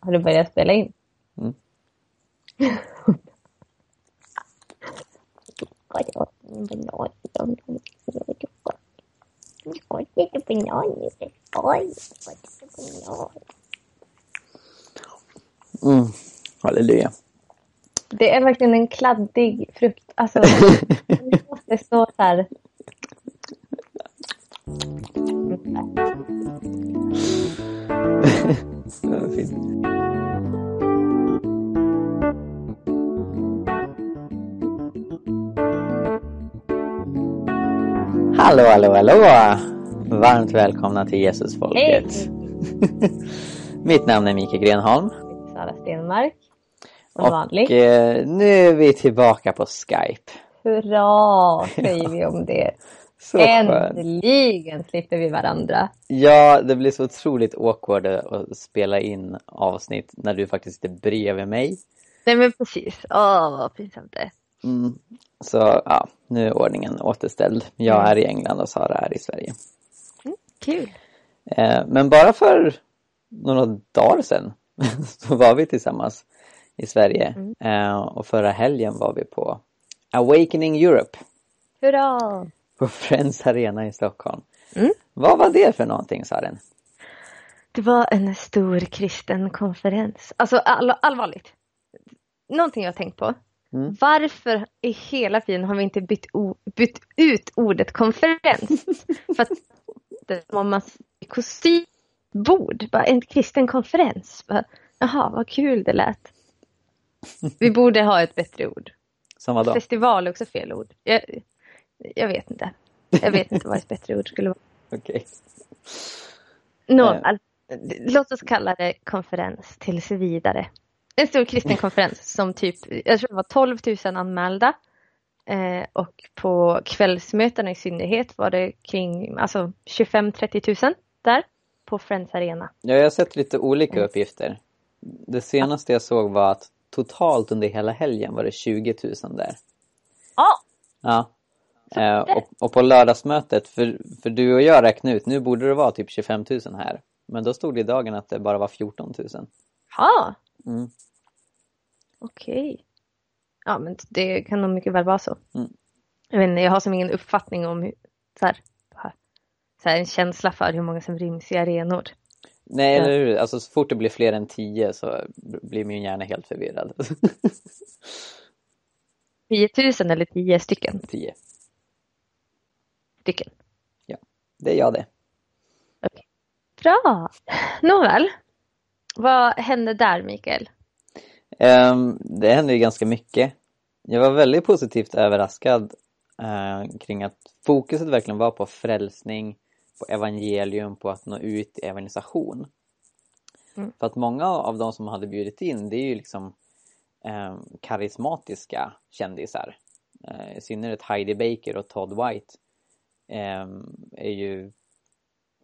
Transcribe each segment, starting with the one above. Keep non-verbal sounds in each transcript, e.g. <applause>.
Har du börjat spela in? Mm. Mm. Halleluja. Det är verkligen en kladdig frukt. Alltså, <laughs> det måste stå så här. Ja, <laughs> fint. Hallå, hallå, hallå! Varmt välkomna till Jesusfolket. <laughs> Mitt namn är Mikael Grenholm. Sara Stenmark. Som Och vanligt. eh, nu är vi tillbaka på Skype. Hurra, säger vi om <laughs> det. Så skönt. Äntligen slipper vi varandra. Ja, det blir så otroligt awkward att spela in avsnitt när du faktiskt sitter bredvid mig. Nej men precis. Åh, vad pinsamt det är. Mm. Så ja, nu är ordningen återställd. Jag Mm. är i England och Sara är i Sverige. Kul. Eh, men bara för några dagar sedan <laughs> så var vi tillsammans i Sverige. Mm. Eh, och förra helgen var vi på Awakening Europe Hurra! På Friends Arena i Stockholm. Mm. Vad var det för någonting Saren? Det var en stor kristen konferens. Alltså all, allvarligt. Någonting jag tänkt på. Mm. Varför i hela tiden har vi inte bytt, bytt ut ordet konferens? För att det om man kostymbord, bara en kristen konferens. Bara, Jaha, vad kul det lät. <laughs> Vi borde ha ett bättre ord. Som var då? Festival är också fel ord. Jag, jag vet inte. Jag vet inte vad ett bättre ord skulle vara. <laughs> Okej. Nåväl, låt oss kalla det konferens tills vidare. En stor kristen konferens som typ, jag tror det var 12 000 anmälda. Eh, och på kvällsmötena i synnerhet var det kring alltså 25-30 000 där på Friends Arena. Ja, jag har sett lite olika Mm. uppgifter. Det senaste jag såg var att totalt under hela helgen var det 20 000 där. Ja, Ja. Eh, och, och på lördagsmötet, för, för du och jag räknade ut, nu borde det vara typ 25 000 här. Men då stod det i dagen att det bara var 14 000. ja. Mm. okej. Ja, men det kan nog mycket väl vara så. Mm. Jag vet inte, jag har som ingen uppfattning om hur, så här, så här, en känsla för hur många som ryms i arenor. Nej, eller hur? Alltså så fort det blir fler än 10 så blir min hjärna helt förvirrad. <laughs> 10 000 eller 10 stycken? 10. Stycken. Det är jag det. Bra! Nåväl. Vad hände där Mikael? Ehm, det hände ju ganska mycket. Jag var väldigt positivt överraskad eh, kring att fokuset verkligen var på frälsning, på evangelium, på att nå ut i evangelisation. Mm. För att många av de som hade bjudit in, det är ju liksom eh, karismatiska kändisar. Eh, I synnerhet Heidi Baker och Todd White är ju,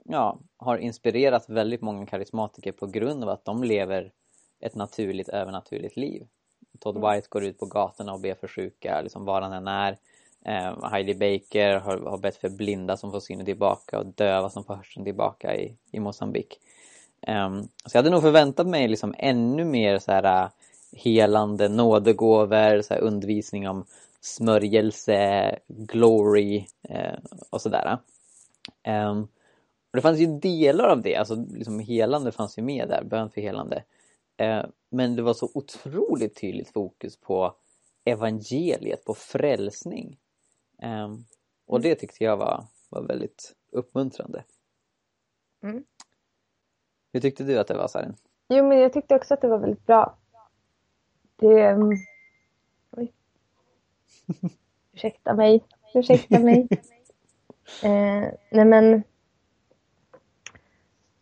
ja, har inspirerat väldigt många karismatiker på grund av att de lever ett naturligt, övernaturligt liv. Todd Mm. White går ut på gatorna och ber för sjuka, liksom var han än är. Eh, Heidi Baker har, har bett för blinda som får synen tillbaka och döva som får hörseln tillbaka i, i Mosambik. Ehm, så jag hade nog förväntat mig liksom ännu mer så här äh, helande nådegåvor, så här undervisning om smörjelse, glory eh, och sådär. Ehm, och det fanns ju delar av det, alltså liksom helande fanns ju med där, bön för helande. Eh, men det var så otroligt tydligt fokus på evangeliet, på frälsning. Ehm, och det tyckte jag var, var väldigt uppmuntrande. Mm. Hur tyckte du att det var Sarin? Jo, men jag tyckte också att det var väldigt bra. Det... Ursäkta mig. Ursäkta mig. eh, nej, men...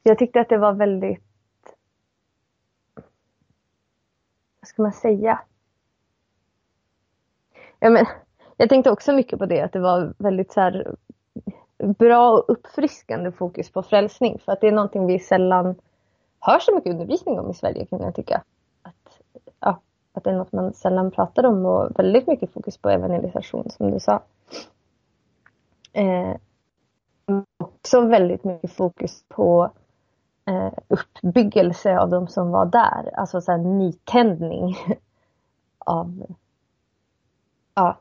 Jag tyckte att det var väldigt... Vad ska man säga? Ja, men, jag tänkte också mycket på det, att det var väldigt så här, bra och uppfriskande fokus på frälsning. För att det är någonting vi sällan hör så mycket undervisning om i Sverige kan jag tycka. Att, det är något man sällan pratar om och väldigt mycket fokus på evangelisation som du sa. Eh, också väldigt mycket fokus på eh, uppbyggelse av de som var där. Alltså så här, nytändning <laughs> av, ja,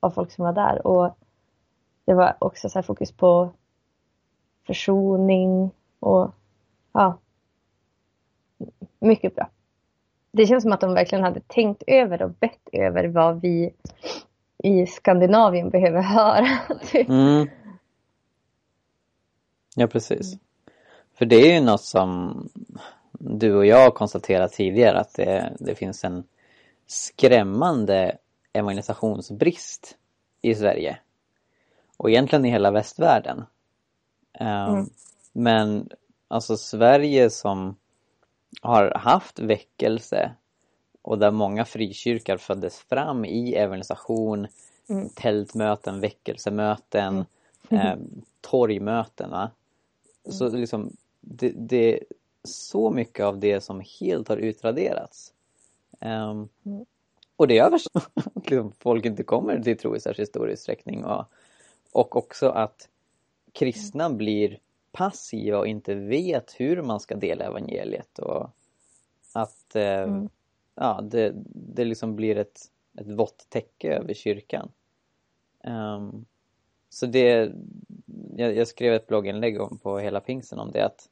av folk som var där. Och det var också så fokus på försoning och ja, mycket bra. Det känns som att de verkligen hade tänkt över och bett över vad vi i Skandinavien behöver höra. <laughs> Typ. Mm. Ja, precis. För det är ju något som du och jag har konstaterat tidigare att det, det finns en skrämmande evangelisationsbrist i Sverige. Och egentligen i hela västvärlden. Um, mm. Men alltså Sverige som har haft väckelse och där många frikyrkor föddes fram i evangelisation, mm. tältmöten, väckelsemöten, mm. eh, torgmöten. Va? Så liksom, det, det, är så mycket av det som helt har utraderats. Um, mm. Och det gör <laughs> att liksom, folk inte kommer till tro i särskilt stor utsträckning. Och, och också att kristna mm. blir passiva och inte vet hur man ska dela evangeliet. Och att eh, mm. ja, det, det liksom blir ett, ett vått täcke över kyrkan. Um, så det, jag, jag, skrev ett blogginlägg om, på hela pingsen om det att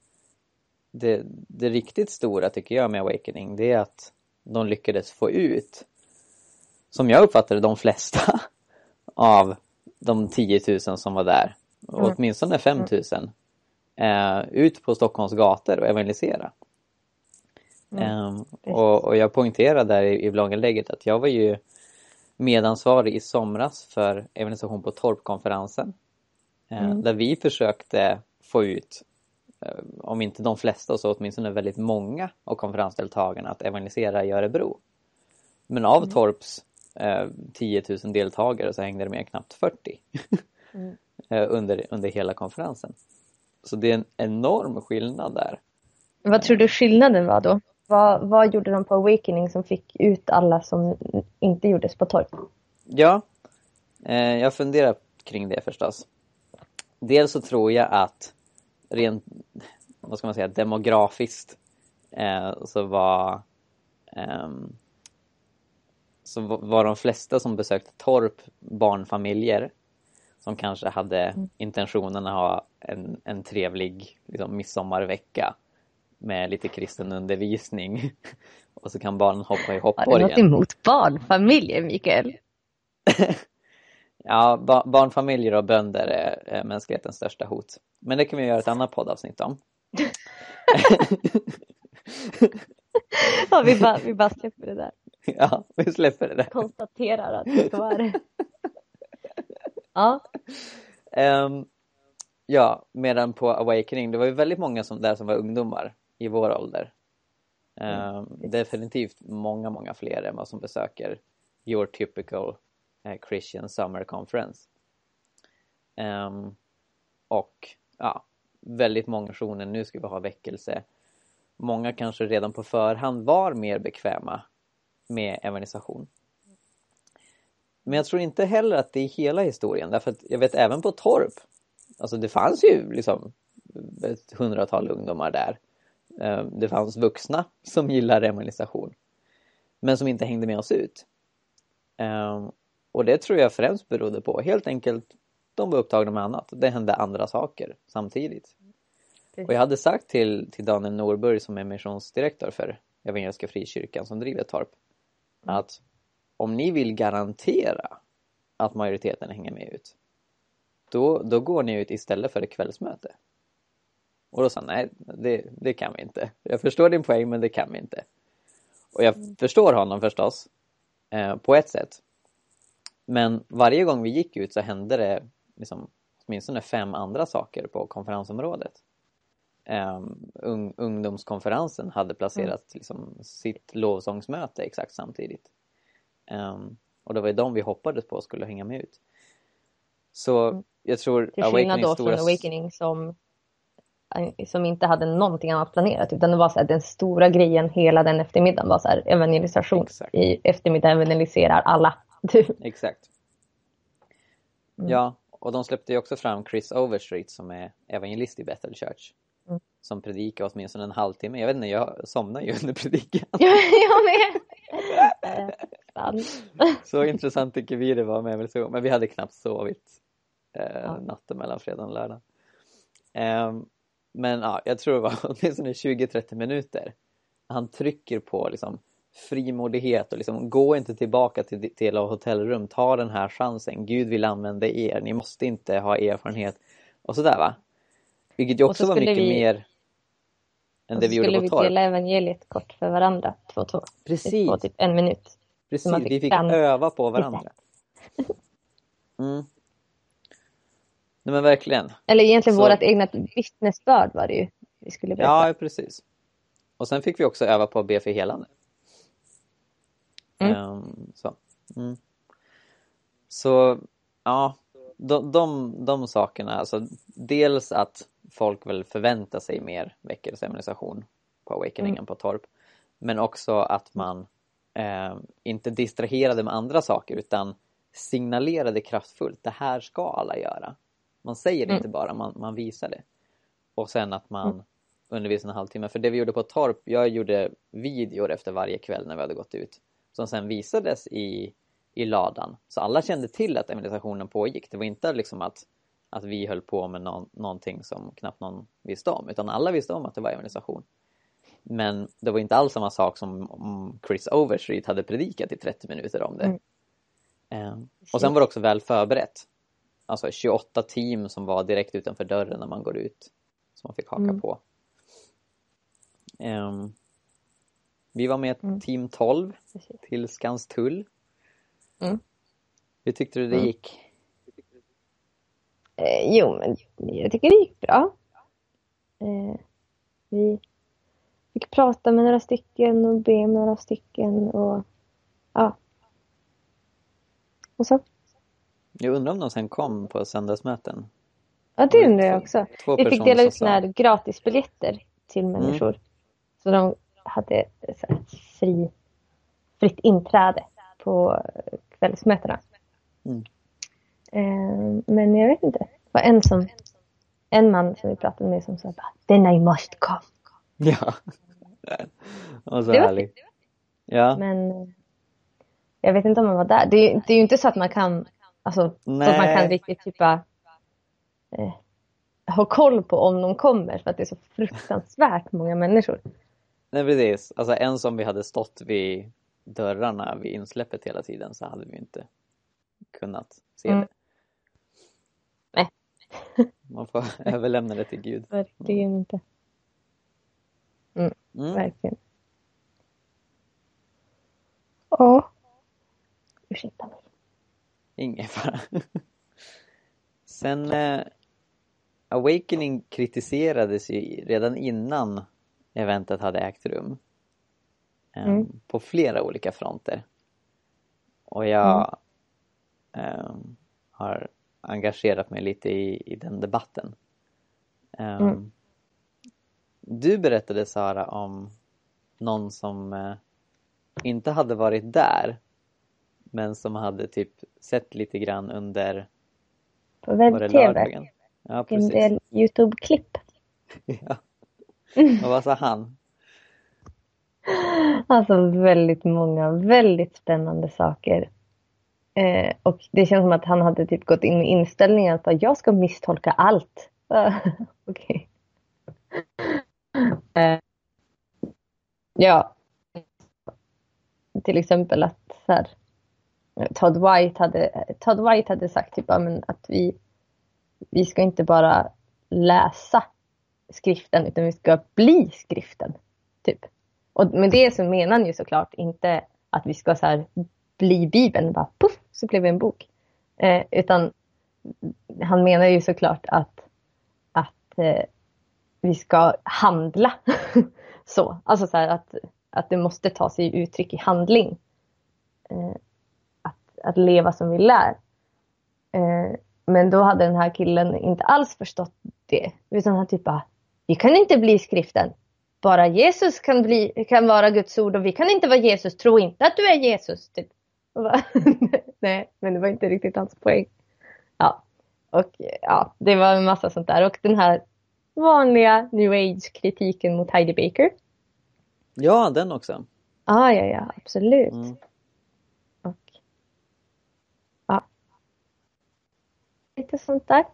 det, det riktigt stora tycker jag med Awakening det är att de lyckades få ut som jag uppfattade de flesta <laughs> av de 10 000 som var där, mm. åtminstone 5 000, eh, ut på Stockholms gator och evangelisera. Mm. Um, och, och, jag poängterade där i, i blogginlägget att jag var ju medansvarig i somras för evangelisation på Torpkonferensen. Eh, mm. Där vi försökte få ut, eh, om inte de flesta så åtminstone väldigt många av konferensdeltagarna att evangelisera i Örebro. Men av mm. Torps eh, 10 000 deltagare så hängde det med knappt 40 mm. <laughs> Eh, under, under hela konferensen. Så det är en enorm skillnad där. Vad tror du skillnaden var då? Vad, vad gjorde de på Awakening som fick ut alla som inte gjordes på torg? Ja, eh, jag funderar kring det förstås. Dels så tror jag att rent, vad ska man säga, demografiskt eh, så var eh, så var de flesta som besökte Torp barnfamiljer som kanske hade mm. intentionen att ha en, en trevlig liksom, midsommarvecka med lite kristen undervisning. <laughs> Och så kan barnen hoppa i hoppborgen. Har du något emot barnfamiljer, Mikael? <laughs> ja, ba barnfamiljer och bönder är, mänsklighetens största hot. Men det kan vi göra ett annat poddavsnitt om. <laughs> ja, vi, bara, vi bara släpper det där. Ja, vi släpper det där. Konstaterar att så är det. Ja. Um, ja, medan på Awakening, det var ju väldigt många som, där som var ungdomar i vår ålder. Um, definitivt många, många fler än vad som besöker your typical uh, Christian Summer Conference. Um, och ja, väldigt många personer, nu ska vi ha väckelse. Många kanske redan på förhand var mer bekväma med evangelisation. Men jag tror inte heller att det är hela historien därför att jag vet även på Torp, alltså det fanns ju liksom ett hundratal ungdomar där Eh, det fanns vuxna som gillar evangelisation. Men som inte hängde med oss ut. Eh, och det tror jag främst berodde på helt enkelt de var upptagna med annat. Det hände andra saker samtidigt. Och jag hade sagt till, till Daniel Norberg som är missionsdirektör för Evangeliska Frikyrkan som driver Torp att om ni vill garantera att majoriteten hänger med ut då, då går ni ut istället för ett kvällsmöte. Och då sa han, nej, det, det kan vi inte. Jag förstår din poäng, men det kan vi inte. Och jag mm. förstår honom förstås, eh, på ett sätt. Men varje gång vi gick ut så hände det liksom, åtminstone fem andra saker på konferensområdet. Um, un ungdomskonferensen hade placerat mm. liksom, sitt lovsångsmöte exakt samtidigt. Um, och det var ju de vi hoppades på skulle hänga med ut. Så mm. jag tror Till skillnad då från Awakening som som inte hade någonting annat planerat utan det var så här, den stora grejen hela den eftermiddagen var så här, evangelisation. Exakt. I eftermiddag evangeliserar alla. <laughs> Exakt. Mm. Ja, och de släppte ju också fram Chris Overstreet som är evangelist i Bethel Church. Mm. Som predikar åtminstone en halvtimme. Jag vet inte, jag somnar ju <laughs> under predikan. <laughs> jag med! Eh. Så intressant tycker vi det var med evangelisation. Men vi hade knappt sovit eh, Ja. natten mellan fredag och lördag. Ehm, men ja, jag tror det var <laughs> åtminstone 20-30 minuter. Han trycker på liksom frimodighet och liksom gå inte tillbaka till, till hotellrum. Ta den här chansen. Gud vill använda er. Ni måste inte ha erfarenhet. Och sådär va. Vilket ju också så var mycket vi- mer än det vi gjorde skulle på vi torp. dela evangeliet kort för varandra, två och två. Precis. På typ en minut. Precis, fick vi fick fram- öva på varandra. <laughs> Mm. Nej men verkligen. Eller egentligen Så- vårt egna vittnesbörd var det ju. Vi skulle berätta. Ja, precis. Och sen fick vi också öva på att be för helande. Mm. Ehm, så. Mm. så, ja, de, de, de sakerna, alltså dels att folk väl förväntar sig mer väckelseorganisation på Awakeningen Mm. på Torp. Men också att man eh, inte distraherade med andra saker utan signalerade kraftfullt, det här ska alla göra. Man säger det Mm. inte bara, man, man visar det. Och sen att man Mm. undervisar en halvtimme. För det vi gjorde på Torp, jag gjorde videor efter varje kväll när vi hade gått ut. Som sen visades i, i ladan. Så alla kände till att evangelisationen pågick. Det var inte liksom att, att vi höll på med någon, någonting som knappt någon visste om. Utan alla visste om att det var evangelisation. Men det var inte alls samma sak som om Chris Overstreet hade predikat i 30 minuter om det. Mm. Eh, och sen var det också väl förberett. Alltså 28 team som var direkt utanför dörren när man går ut. Som man fick haka Mm. på. Ehm, vi var med Mm. team 12 Precis. till Skanstull. Mm. Hur tyckte du det Mm. gick? Eh, jo, men jag tycker det gick bra. Eh, vi fick prata med några stycken och be med några stycken och ja. Och så. Jag undrar om de sen kom på söndagsmöten. Ja, det undrar jag också. Vi fick dela ut såna här gratisbiljetter till människor. Så de hade så fri, fritt inträde på kvällsmötena. Mm. Eh, men jag vet inte. Det var en som, en man som vi pratade med som sa bara, then I must come. Ja. och så Det var härligt. Ja. Men eh, jag vet inte om man var där. Det är, det är ju inte så att man kan, alltså, så att man kan riktigt typ bara, eh, ha koll på om de kommer för att det är så fruktansvärt många människor. Nej precis. Alltså en som vi hade stått vid dörrarna vid insläppet hela tiden så hade vi inte kunnat se Mm. det. Nej. <laughs> Man får <laughs> överlämna det till Gud. Verkligen inte. Mm. Verkligen. Ja. Ursäkta mig. Ingen fara. <laughs> Sen eh, Awakening kritiserades ju redan innan eventet hade ägt rum. Eh, Mm. På flera olika fronter. Och jag eh, har engagerat mig lite i, i den debatten. Eh, Mm. Du berättade Sara om någon som eh, inte hade varit där men som hade typ sett lite grann under På webb-tv. Ja, En precis. del Youtube-klipp. <laughs> Ja. Och vad sa han? Alltså väldigt många, väldigt spännande saker. Eh, och det känns som att han hade typ gått in med inställningen att bara, jag ska misstolka allt. <laughs> Okej. Eh, ja. Till exempel att så här, Todd White hade, Todd White hade sagt typ, att vi, vi ska inte bara läsa skriften utan vi ska bli skriften. Typ. Och med det så menar han ju såklart inte att vi ska så här bli Bibeln, bara puff, så blev det en bok. Eh, utan han menar ju såklart att, att eh, vi ska handla <laughs> så. Alltså så här att, att det måste ta sig uttryck i handling. Eh, att, att leva som vi lär. Eh, men då hade den här killen inte alls förstått det. Utan han typ bara, vi kan inte bli skriften. Bara Jesus kan, bli, kan vara Guds ord och vi kan inte vara Jesus. Tro inte att du är Jesus. Typ. Och <laughs> Nej, men det var inte riktigt hans poäng. Ja. Och ja, det var en massa sånt där. Och den här vanliga new age-kritiken mot Heidi Baker. Ja, den också. Ah, ja, ja, absolut. Mm. Och ja. Lite sånt där.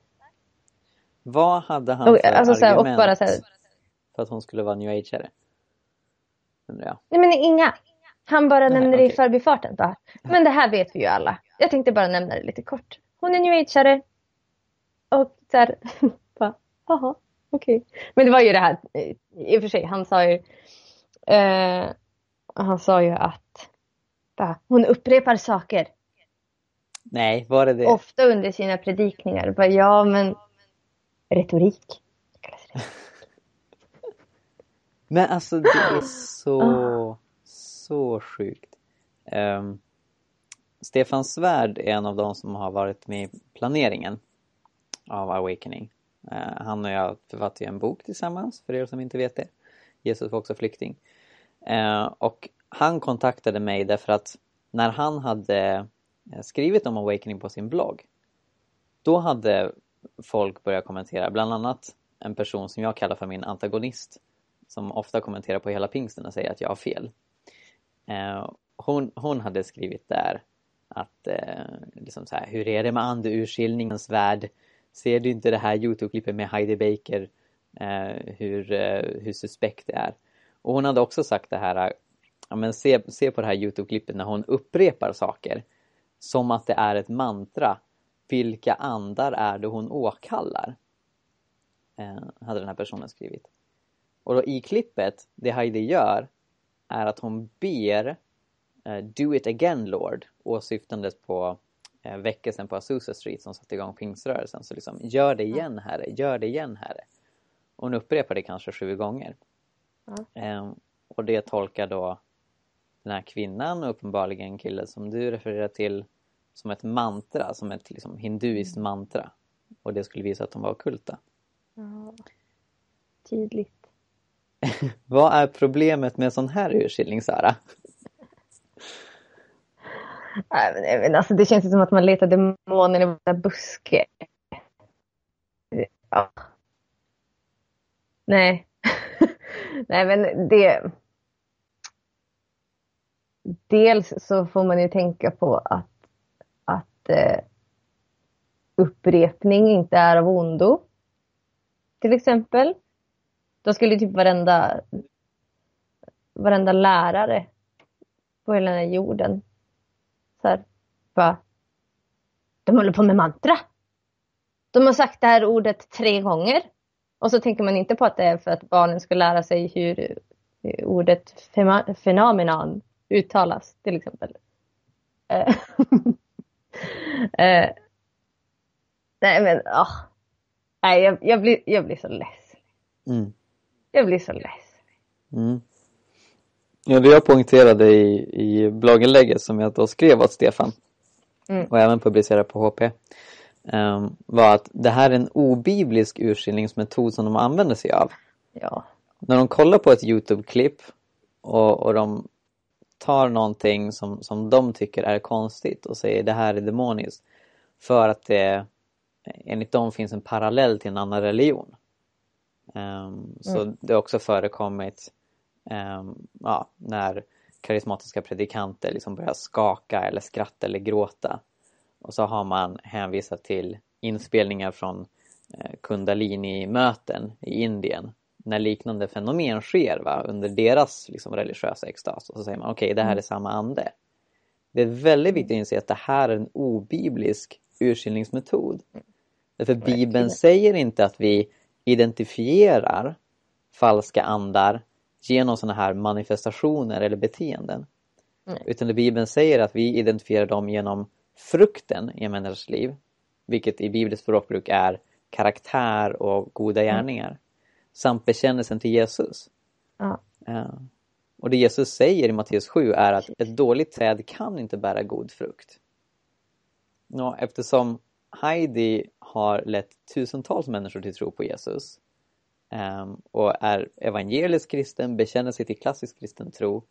Vad hade han Och, för alltså, så här, och argument bara så här- för att hon skulle vara new ageare? Undrar jag. Nej men inga. Han bara Nej, nämner det i förbifarten. Bara. Men det här vet vi ju alla. Jag tänkte bara nämna det lite kort. Hon är new ageare. Och så här, <laughs> bara, jaha, okej. Men det var ju det här, eh, i och för sig, han sa ju, eh, han sa ju att bara, hon upprepar saker. Nej, var det det? Ofta under sina predikningar. Bara, ja men retorik. <laughs> Men alltså det är <gasps> så, så sjukt. Ehm, Stefan Svärd är en av de som har varit med i planeringen av Awakening. Eh, han och jag författade en bok tillsammans, för er som inte vet det. Jesus var också flykting. Eh, och han kontaktade mig därför att när han hade eh, skrivit om Awakening på sin blogg, då hade folk börjat kommentera, bland annat en person som jag kallar för min antagonist, som ofta kommenterar på hela pingsten och säger att jag har fel. Eh, hon, hon hade skrivit där att eh, liksom så här, hur är det med andeurskiljningens värld? Ser du inte det här Youtube-klippet med Heidi Baker? Eh, hur, eh, hur suspekt det är. Och hon hade också sagt det här, ja, men se, se på det här Youtube-klippet när hon upprepar saker som att det är ett mantra. Vilka andar är det hon åkallar? Eh, hade den här personen skrivit. Och då i klippet, det Heidi gör är att hon ber eh, Do it again Lord åsyftandes på eh, väckelsen på Azusa Street som satte igång pingströrelsen. Så liksom, gör det igen Herre, gör det igen Herre. Och hon upprepar det kanske sju gånger. Ja. Eh, och det tolkar då den här kvinnan och uppenbarligen killen som du refererar till som ett mantra, som ett liksom, hinduiskt mantra. Och det skulle visa att de var ockulta. Ja, tydligt. <laughs> Vad är problemet med sån här urskiljning Sara? Nej, men, alltså, det känns som att man letar demoner i varenda buske. Ja. Nej. <laughs> nej, men det... Dels så får man ju tänka på att, att eh, upprepning inte är av ondo. Till exempel. Då skulle typ varenda, varenda lärare på hela den här jorden så här, bara, de håller på med mantra. De har sagt det här ordet tre gånger. Och så tänker man inte på att det är för att barnen ska lära sig hur ordet fema- fenomenon uttalas till exempel. Eh, <laughs> eh, nej men, oh. Nej, jag, jag, blir, jag blir så less. Mm. Jag blir så less. Mm. Ja, det jag poängterade i, i blogginlägget som jag då skrev åt Stefan Mm. och även publicerade på HP ehm, var att det här är en obiblisk urskiljningsmetod som de använder sig av. Ja. När de kollar på ett Youtube-klipp och, och de tar någonting som, som de tycker är konstigt och säger det här är demoniskt för att det enligt dem finns en parallell till en annan religion. Ehm, så det har också förekommit ehm, ja, när karismatiska predikanter liksom börjar skaka eller skratta eller gråta. Och så har man hänvisat till inspelningar från eh, Kundalini-möten i Indien när liknande fenomen sker va, under deras liksom, religiösa extas. Och så säger man okej, det här är samma ande. Det är väldigt viktigt att inse att det här är en obiblisk urskiljningsmetod. Därför Bibeln säger inte att vi identifierar falska andar genom sådana här manifestationer eller beteenden. Nej. Utan det Bibeln säger att vi identifierar dem genom frukten i en människas liv. Vilket i bibliskt språkbruk är karaktär och goda gärningar. Samt bekännelsen till Jesus. Ja. Ja. Och det Jesus säger i Matteus 7 är att ett dåligt träd kan inte bära god frukt. Eftersom Heidi har lett tusentals människor till tro på Jesus ehm, och är evangelisk kristen, bekänner sig till klassisk kristen tro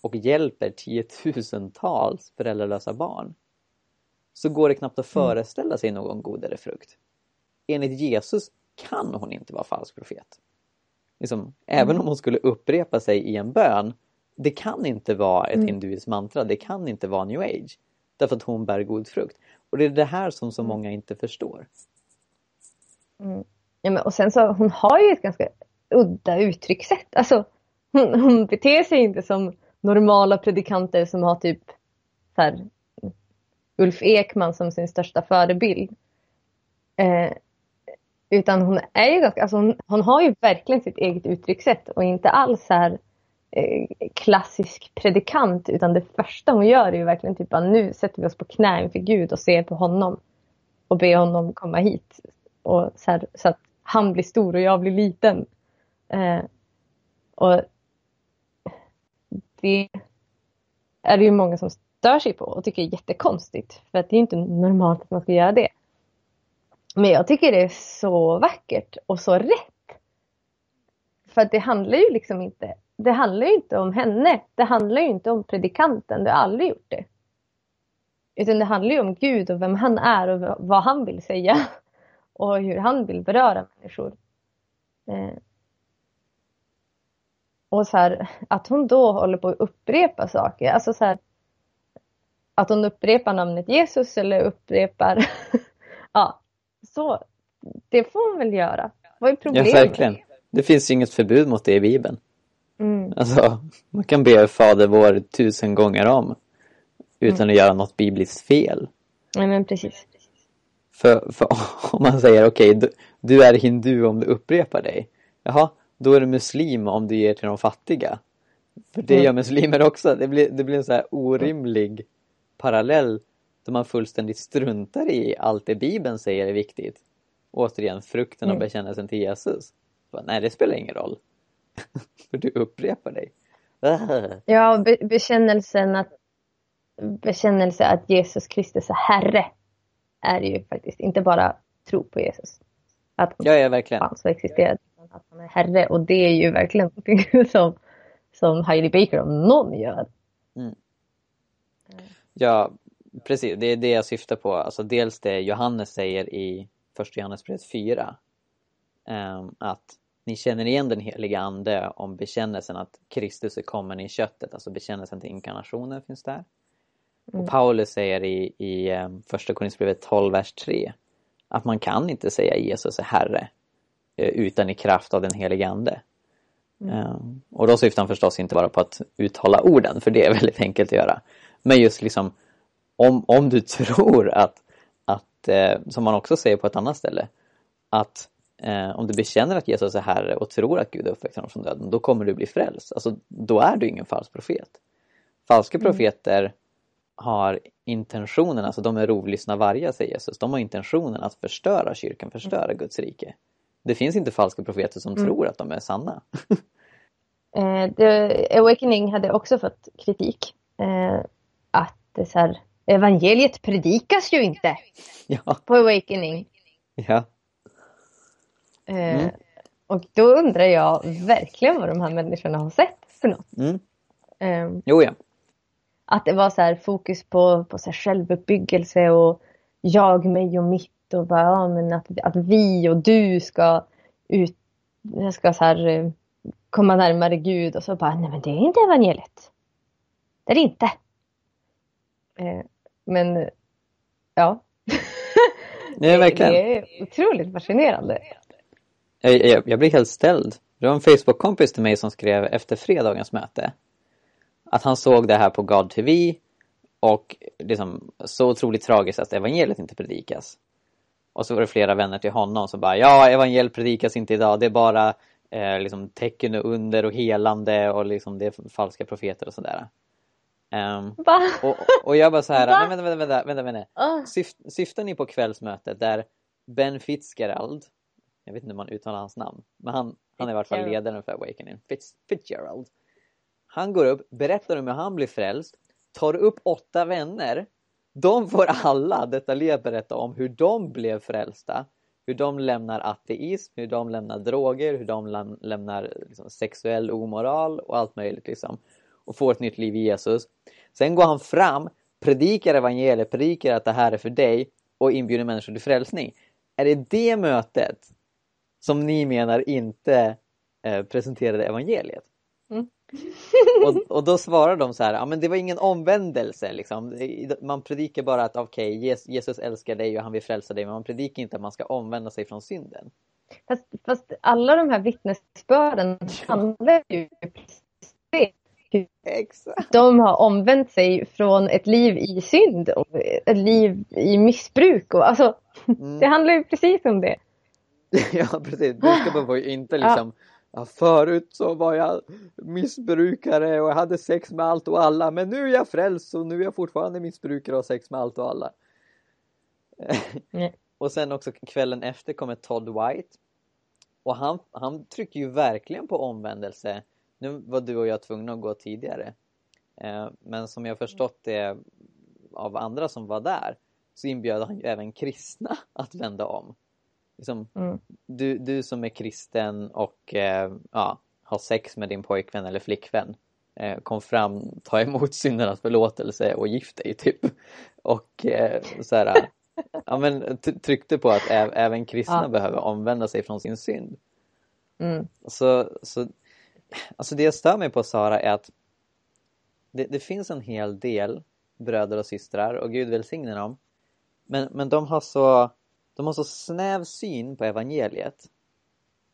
och hjälper tiotusentals föräldralösa barn. så går det knappt att föreställa sig någon godare frukt. Enligt Jesus kan hon inte vara falsk profet. Liksom, Även om hon skulle upprepa sig i en bön, det kan inte vara ett hinduiskt mantra, det kan inte vara new age. Därför att hon bär god frukt. Och det är det här som så många inte förstår. Mm. Ja, men, och sen så, hon har ju ett ganska udda uttryckssätt. Alltså, hon, hon beter sig inte som normala predikanter som har typ så här, Ulf Ekman som sin största förebild. Eh, utan hon är ju ganska, alltså hon, hon, har ju verkligen sitt eget uttryckssätt och inte alls så här Eh, klassisk predikant utan det första hon gör är ju verkligen typ att nu sätter vi oss på knä inför Gud och ser på honom och ber honom komma hit. Och så, här, så att han blir stor och jag blir liten. Eh, och det är det ju många som stör sig på och tycker är jättekonstigt. För att det är inte normalt att man ska göra det. Men jag tycker det är så vackert och så rätt. För att det handlar ju liksom inte, det handlar ju inte om henne. Det handlar ju inte om predikanten, det har aldrig gjort det. Utan det handlar ju om Gud och vem han är och vad han vill säga. <laughs> Och hur han vill beröra människor. Eh. Och så här, att hon då håller på att upprepa saker. Alltså så här, att hon upprepar namnet Jesus eller upprepar... <laughs> ja, så. Det får hon väl göra. Vad är problemet? Ja, verkligen. Det finns ju inget förbud mot det i Bibeln. Mm. Alltså, man kan be Fader vår tusen gånger om utan mm. att göra något bibliskt fel. Nej, men precis. För, för <laughs> om man säger okej, okay, du, du, är hindu om du upprepar dig. Jaha, då är du muslim om du ger till de fattiga. För det mm. gör muslimer också. Det blir, det blir en så här orimlig parallell där man fullständigt struntar i allt det Bibeln säger är viktigt. Återigen, frukten och mm. bekännelsen till Jesus. Nej, det spelar ingen roll. <laughs> För du upprepar dig. <laughs> Ja, be bekännelsen att bekännelse att Jesus Kristus är Herre är ju faktiskt inte bara tro på Jesus. Att ja, ja, verkligen. fanns och existerade, att han är Herre. Och det är ju verkligen någonting <laughs> som, som Heidi Baker om någon gör. Mm. Ja, precis. Det är det jag syftar på. Alltså dels det Johannes säger i första Johannesbrevet 4. Um, ehm, att ni känner igen den heliga ande om bekännelsen att Kristus är kommen i köttet. Alltså bekännelsen till inkarnationen finns där. Mm. Och Paulus säger i, i um, första Korinthierbrevet 12, vers 3 att man kan inte säga Jesus är Herre uh, utan i kraft av den heliga ande. Mm. Um, och då syftar han förstås inte bara på att uttala orden, för det är väldigt enkelt att göra. Men just liksom om, om du <laughs> tror att, att eh, som man också säger på ett annat ställe, att eh, om du bekänner att Jesus är Herre och tror att Gud uppväckte honom från döden, då kommer du bli frälst. Alltså, då är du ingen falsk profet. Falska mm. profeter har intentionen, alltså de är rovlyssna vargar säger Jesus, de har intentionen att förstöra kyrkan, förstöra mm. Guds rike. Det finns inte falska profeter som mm. tror att de är sanna. <laughs> eh, The Awakening hade också fått kritik. Eh, att det så här, evangeliet predikas ju inte <laughs> ja. på Awakening. Ja. Eh, mm. och då undrar jag verkligen vad de här människorna har sett för något. Mm. Eh, jo, ja. Att det var så här fokus på, på så här självuppbyggelse och jag, mig och mitt och bara, ja, men att, att vi och du ska ut, ska så här, eh, komma närmare Gud och så bara, nej men det är inte evangeliet. Det är det inte. Eh, men ja. <laughs> Nej, verkligen. Det är otroligt fascinerande. Jag, jag, jag blir helt ställd. Det var en Facebook-kompis till mig som skrev efter fredagens möte att han såg det här på God TV och liksom så otroligt tragiskt att evangeliet inte predikas. Och så var det flera vänner till honom som bara ja, evangeliet predikas inte idag. Det är bara eh, liksom tecken och under och helande och liksom det är falska profeter och sådär. Um, och, och jag bara så här, nej, vänta, vänta, vänta, vänta, vänta. Uh. Syft, syftar ni på kvällsmötet där Ben Fitzgerald, jag vet inte hur man uttalar hans namn, men han, han är i vart fall ledaren för Awakening, Fitz, Fitzgerald. Han går upp, berättar om hur han blir frälst, tar upp åtta vänner. De får alla detaljerat berätta om hur de blev frälsta, hur de lämnar ateism, hur de lämnar droger, hur de lämnar liksom, sexuell omoral och allt möjligt liksom och får ett nytt liv i Jesus. Sen går han fram, predikar evangeliet, predikar att det här är för dig och inbjuder människor till frälsning. Är det det mötet som ni menar inte eh, presenterade evangeliet? Mm. och, och då svarar de så här, ja men det var ingen omvändelse liksom. Man predikar bara att okej, okay, Jesus älskar dig och han vill frälsa dig, men man predikar inte att man ska omvända sig från synden. Fast, fast alla de här vittnesbörden handlar ju precis Exakt. De har omvänt sig från ett liv i synd och ett liv i missbruk. Och, alltså, mm. Det handlar ju precis om det. <laughs> ja, precis. Budskapet var ju inte liksom ja. Förut så var jag missbrukare och jag hade sex med allt och alla men nu är jag frälst och nu är jag fortfarande missbrukare och har sex med allt och alla. <laughs> och sen också kvällen efter kommer Todd White. Och han, han trycker ju verkligen på omvändelse nu var du och jag tvungna att gå tidigare. Eh, men som jag förstått det av andra som var där så inbjöd han ju även kristna att vända om. Liksom, mm. du, du som är kristen och eh, ja, har sex med din pojkvän eller flickvän eh, kom fram, ta emot syndernas förlåtelse och gift dig typ. Och så här, <laughs> ja, men, tryckte på att även kristna ja. behöver omvända sig från sin synd. Mm. Så, så Alltså det jag stör mig på Sara är att det, det, finns en hel del bröder och systrar och Gud välsigne dem. Men, men de, har så, de har så snäv syn på evangeliet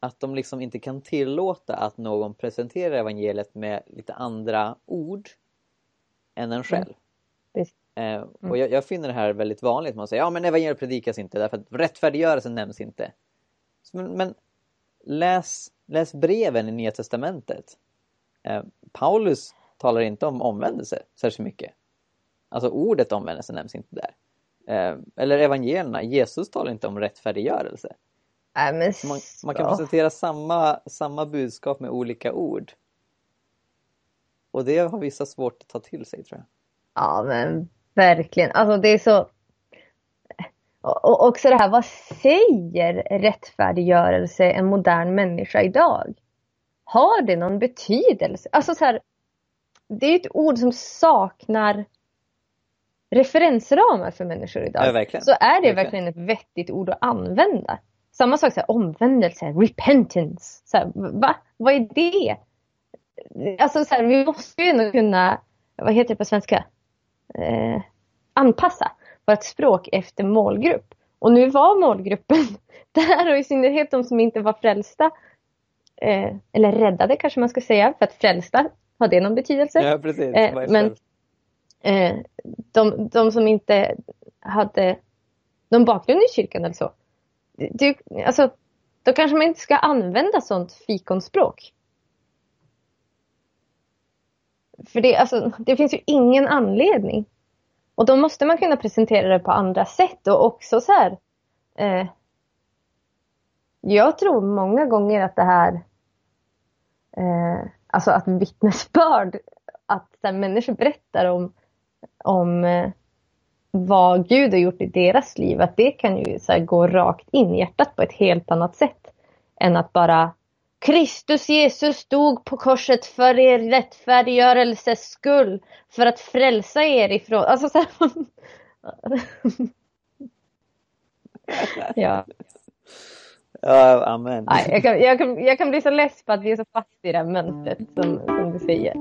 att de liksom inte kan tillåta att någon presenterar evangeliet med lite andra ord än en själv. Mm. Eh, och jag, jag, finner det här väldigt vanligt. Man säger ja men evangeliet predikas inte därför att rättfärdiggörelsen nämns inte. Men, men läs Läs breven i Nya Testamentet. Eh, Paulus talar inte om omvändelse särskilt mycket. Alltså ordet omvändelse nämns inte där. Eh, eller evangelierna, Jesus talar inte om rättfärdiggörelse. Men man, man, kan presentera samma, samma budskap med olika ord. Och det har vissa svårt att ta till sig tror jag. Ja men verkligen. Alltså det är så och också det här, vad säger rättfärdiggörelse en modern människa idag? Har det någon betydelse? Alltså så här, det är ett ord som saknar referensramar för människor idag. Ja. Så är det verkligen. verkligen ett vettigt ord att använda. Samma sak, så här, omvändelse, repentance. Så här, va? Vad är det? Alltså så här, vi måste ju ändå kunna, vad heter det på svenska? Eh, anpassa vårt språk efter målgrupp. Och nu var målgruppen <laughs> där och i synnerhet de som inte var frälsta. Eh, eller räddade kanske man ska säga, för att frälsta, har det någon betydelse? Ja, precis. Eh, men eh, de, de som inte hade någon bakgrund i kyrkan eller så. Du, alltså, då kanske man inte ska använda sånt fikonspråk. För det, alltså, det finns ju ingen anledning och då måste man kunna presentera det på andra sätt och också så här. Eh, jag tror många gånger att det här, eh, alltså att vittnesbörd, att här, människor berättar om, om eh, vad Gud har gjort i deras liv, att det kan ju så gå rakt in i hjärtat på ett helt annat sätt än att bara Kristus Jesus dog på korset för er rättfärdiggörelses skull. För att frälsa er ifrån... Alltså så här... <laughs> ja. Ja, amen. Nej, jag, kan, jag, kan, jag kan bli så less på att vi är så fast i det här mönstret som, som du säger.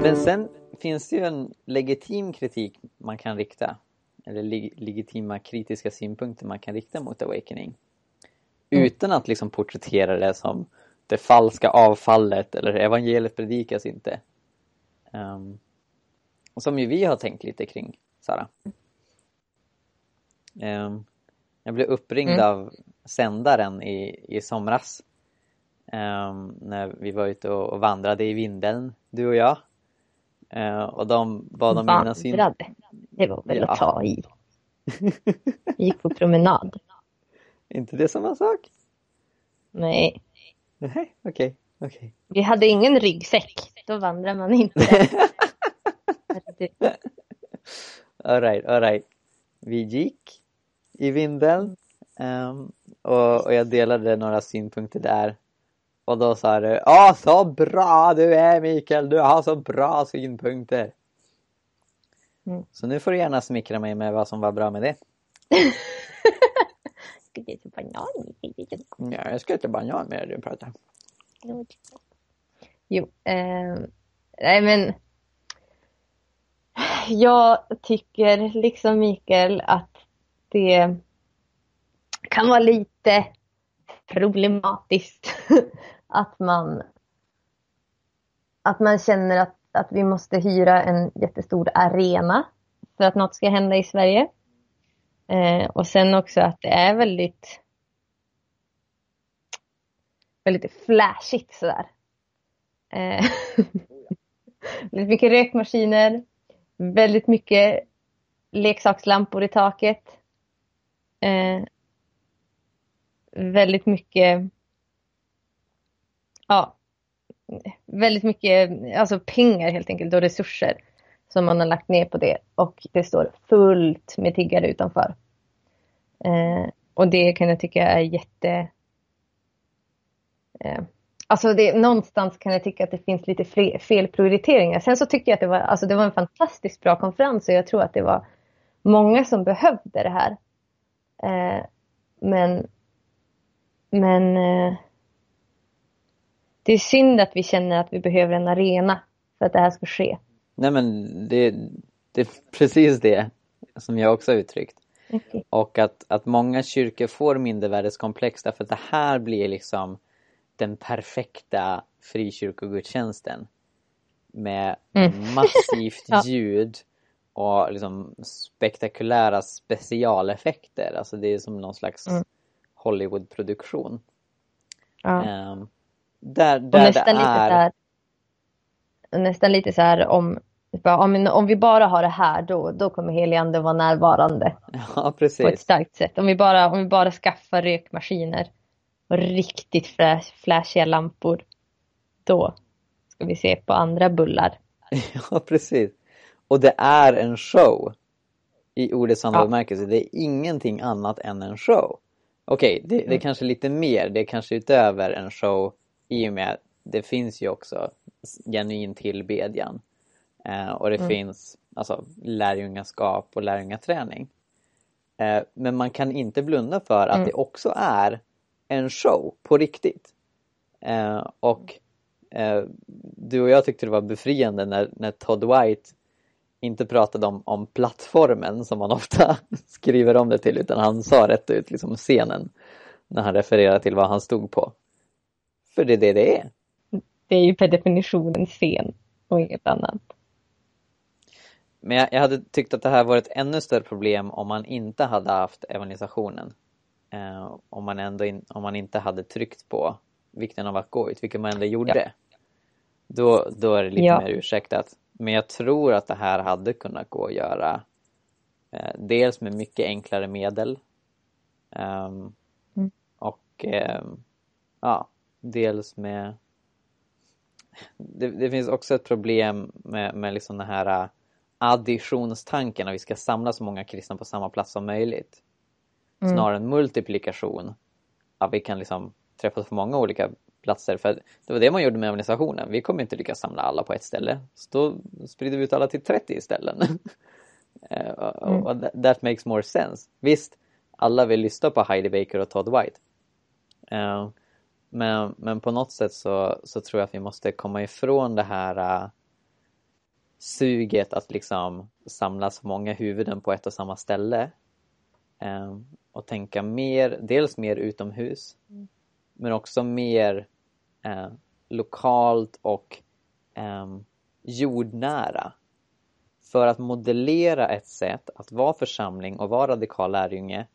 Men sen finns det ju en legitim kritik man kan rikta eller leg legitima kritiska synpunkter man kan rikta mot Awakening. Mm. Utan att liksom porträttera det som det falska avfallet eller evangeliet predikas inte. Um, som ju vi har tänkt lite kring, Sara. Um, jag blev uppringd mm. av sändaren i, i somras. Um, när vi var ute och, och vandrade i Vindeln, du och jag. Uh, och de bad om mina synpunkter. Det var väl ja. att ta i. Vi gick på promenad. inte det samma sak? Nej. Nej, okej. Okay. okay. Vi hade ingen ryggsäck. Då vandrar man inte. <laughs> alright, alright. Vi gick i Vindeln um, och, och, jag delade några synpunkter där. Och då sa du, ja så bra du är Mikael, du har så bra synpunkter. Mm. Så nu får du gärna smickra mig med vad som var bra med det. <laughs> Ska du äta banan? Ja, jag ska äta banan med du pratar. Jo, eh, nej men jag tycker liksom Mikael att det kan vara lite problematiskt <laughs> att man att man känner att, att vi måste hyra en jättestor arena för att något ska hända i Sverige. Eh, och sen också att det är väldigt väldigt flashigt sådär. Eh, <laughs> väldigt mycket rökmaskiner, väldigt mycket leksakslampor i taket. Eh, väldigt mycket ja, väldigt mycket alltså pengar helt enkelt och resurser som man har lagt ner på det och det står fullt med tiggare utanför. Eh, och det kan jag tycka är jätte eh, Alltså det, någonstans kan jag tycka att det finns lite fel prioriteringar. Sen så tycker jag att det var, alltså det var en fantastiskt bra konferens och jag tror att det var många som behövde det här. Eh, men men eh, det är synd att vi känner att vi behöver en arena för att det här ska ske. Nej men det, det är precis det som jag också har uttryckt. Okay. Och att, att många kyrkor får mindervärdeskomplex därför att det här blir liksom den perfekta frikyrkogudstjänsten. Med Mm. massivt <laughs> Ja. ljud och liksom spektakulära specialeffekter. Alltså det är som någon slags Mm. Hollywoodproduktion. Ja. Ehm, där Och där det nästan lite så är... här, nästan lite så här om, om, om vi bara har det här då, då kommer heligande vara närvarande Ja, på ett precis. starkt sätt. Om vi bara, om vi bara skaffar rökmaskiner och riktigt flash, flashiga lampor, då ska vi se på andra bullar. <laughs> Ja, precis. Och det är en show. I ordets sanna Ja. bemärkelse. Det är ingenting annat än en show. Okej, det, det är Mm. kanske lite mer. Det är kanske utöver en show i och med att det finns ju också genuin tillbedjan. Eh, och det Mm. finns alltså lärjungaskap och lärjungaträning. Eh, men man kan inte blunda för att Mm. det också är en show på riktigt. Eh, och eh, du och jag tyckte det var befriande när, när Todd White inte pratade om, om plattformen som man ofta <laughs> skriver om det till utan han sa rätt ut liksom scenen när han refererar till vad han stod på. För det är det det är. Det är ju per definition en scen och inget annat. Men jag, jag hade tyckt att det här var ett ännu större problem om man inte hade haft evangelisationen. Eh, om, man ändå in, om man inte hade tryckt på vikten av att gå ut, vilket man ändå gjorde. Då, då är det lite Ja. mer ursäktat. Men jag tror att det här hade kunnat gå att göra eh, dels med mycket enklare medel ehm, Mm. och ehm, ja, dels med det, det finns också ett problem med, med liksom den här äh, additionstanken att vi ska samla så många kristna på samma plats som möjligt. Mm. Snarare än multiplikation. Att vi kan liksom träffas på många olika platser. För det var det man gjorde med organisationen. Vi kommer inte lyckas samla alla på ett ställe. Så då sprider vi ut alla till 30 ställen. <laughs> Eh, och- Mm. och that, makes more sense. Visst, alla vill lyssna på Heidi Baker och Todd White. Eh, men, men på något sätt så, så tror jag att vi måste komma ifrån det här uh, suget att liksom samla så många huvuden på ett och samma ställe. Eh, och tänka mer, dels mer utomhus, men också mer eh, lokalt och ehm, jordnära. För att modellera ett sätt att vara församling och vara radikal lärjunge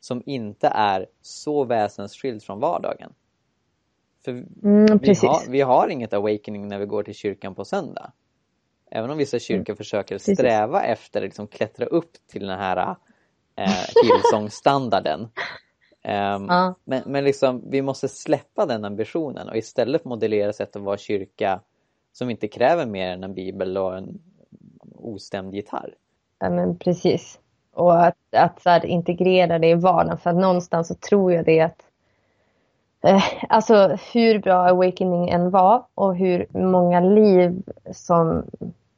som inte är så väsensskild från vardagen. För Mm, vi precis. har, vi har inget awakening när vi går till kyrkan på söndag. Även om vissa kyrkor försöker Mm. Precis. sträva efter att liksom klättra upp till den här eh, Hillsong-standarden. <laughs> Ehm, Ja. men, men liksom, vi måste släppa den ambitionen och istället modellera sätt att vara kyrka som inte kräver mer än en bibel och en ostämd gitarr. Ja, men precis. Och att, att så integrera det i vardagen. För att någonstans så tror jag det att eh, alltså hur bra Awakening än var och hur många liv som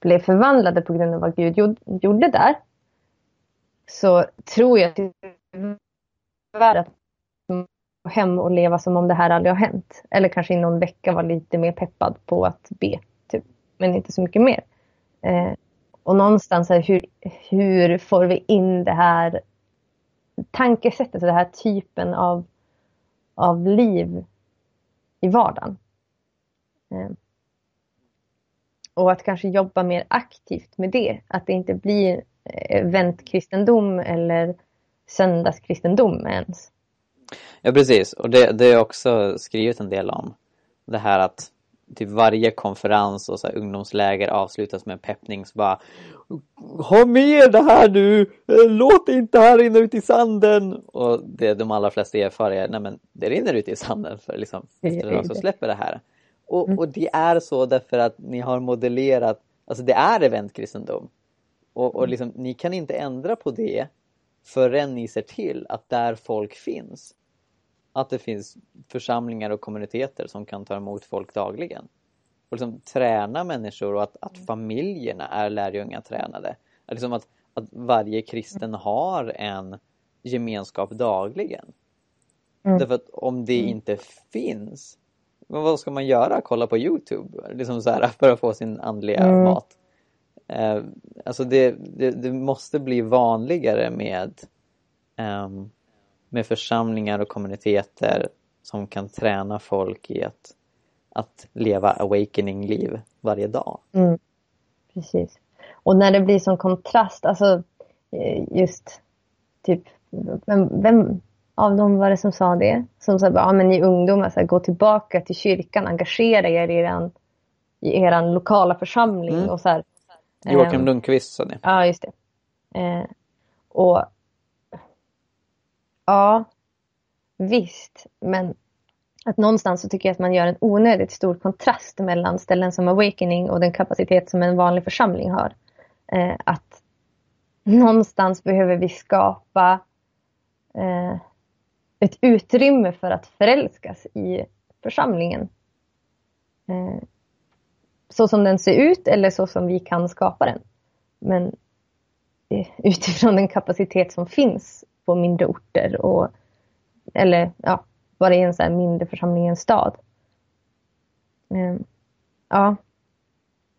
blev förvandlade på grund av vad Gud gjorde där. Så tror jag tyvärr att gå hem och leva som om det här aldrig har hänt. Eller kanske i någon vecka vara lite mer peppad på att be. Typ. Men inte så mycket mer. Eh, och någonstans här, hur, hur får vi in det här tankesättet, den här typen av, av liv i vardagen. Eh, och att kanske jobba mer aktivt med det. Att det inte blir eh, eventkristendom eller söndagskristendom ens. Ja precis och det, det har jag också skrivit en del om. Det här att typ varje konferens och så här, ungdomsläger avslutas med en peppning så bara Ha med det här nu! Låt det inte här rinna ut i sanden! Och det de allra flesta erfar är, nej men det rinner ut i sanden för liksom efter ett så släpper det här. Och, mm. och det är så därför att ni har modellerat, alltså det är eventkristendom. Och, och mm. liksom, ni kan inte ändra på det förrän ni ser till att där folk finns att det finns församlingar och kommuniteter som kan ta emot folk dagligen. Och liksom träna människor och att, att familjerna är lärjungar tränade. Liksom att, att varje kristen har en gemenskap dagligen. Mm. Därför att om det mm. inte finns, vad ska man göra? Kolla på Youtube? Liksom så här, <laughs> för att få sin andliga mm. mat. Eh, alltså det, det, det, måste bli vanligare med um, med församlingar och kommuniteter som kan träna folk i att, att leva awakening-liv varje dag. Mm. Precis. Och när det blir som kontrast, alltså eh, just typ, vem, vem av dem var det som sa det? Som sa, ja men ni ungdomar, så här, gå tillbaka till kyrkan, engagera er i er, i er lokala församling. Mm. Och så här, Joakim eh, Lundqvist sa det. Ja, just det. Eh, och Ja, visst. Men att någonstans så tycker jag att man gör en onödigt stor kontrast mellan ställen som Awakening och den kapacitet som en vanlig församling har. Eh, att någonstans behöver vi skapa eh, ett utrymme för att förälskas i församlingen. Eh, så som den ser ut eller så som vi kan skapa den. Men eh, utifrån den kapacitet som finns på mindre orter och eller ja, bara i en så här mindre församling i en stad. Um, ja,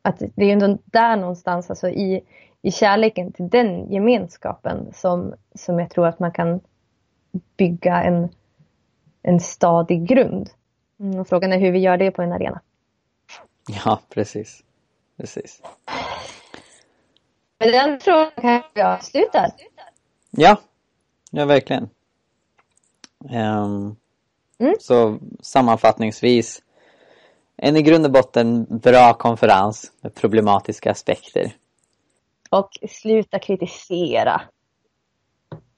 att det är ändå där någonstans, alltså i, i kärleken till den gemenskapen som, som jag tror att man kan bygga en, en stadig grund. Mm, och frågan är hur vi gör det på en arena. Ja, precis. precis. Med den frågan kan vi avsluta. Ja, Ja, verkligen. Um, mm. Så sammanfattningsvis, en i grund och botten bra konferens med problematiska aspekter. Och sluta kritisera.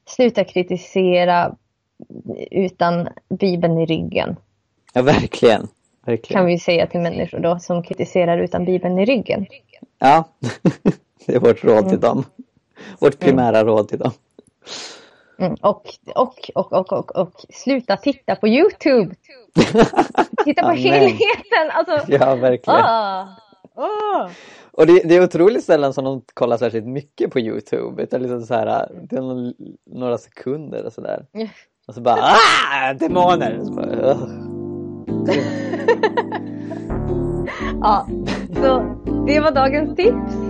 Sluta kritisera utan Bibeln i ryggen. Ja, verkligen. verkligen. Kan vi säga till människor då som kritiserar utan Bibeln i ryggen. Ja, <laughs> det är vårt råd till mm. dem. Vårt primära mm. råd till dem. Mm, och, och, och, och, och, och, sluta titta på Youtube. <laughs> titta på helheten. Alltså, ja, verkligen. Ah, ah. Och det, det, är otroligt sällan som de kollar särskilt mycket på Youtube. Utan liksom så här, det är någon, några sekunder och sådär. Och så bara ah, demoner! Så bara, <laughs> ja, så det var dagens tips.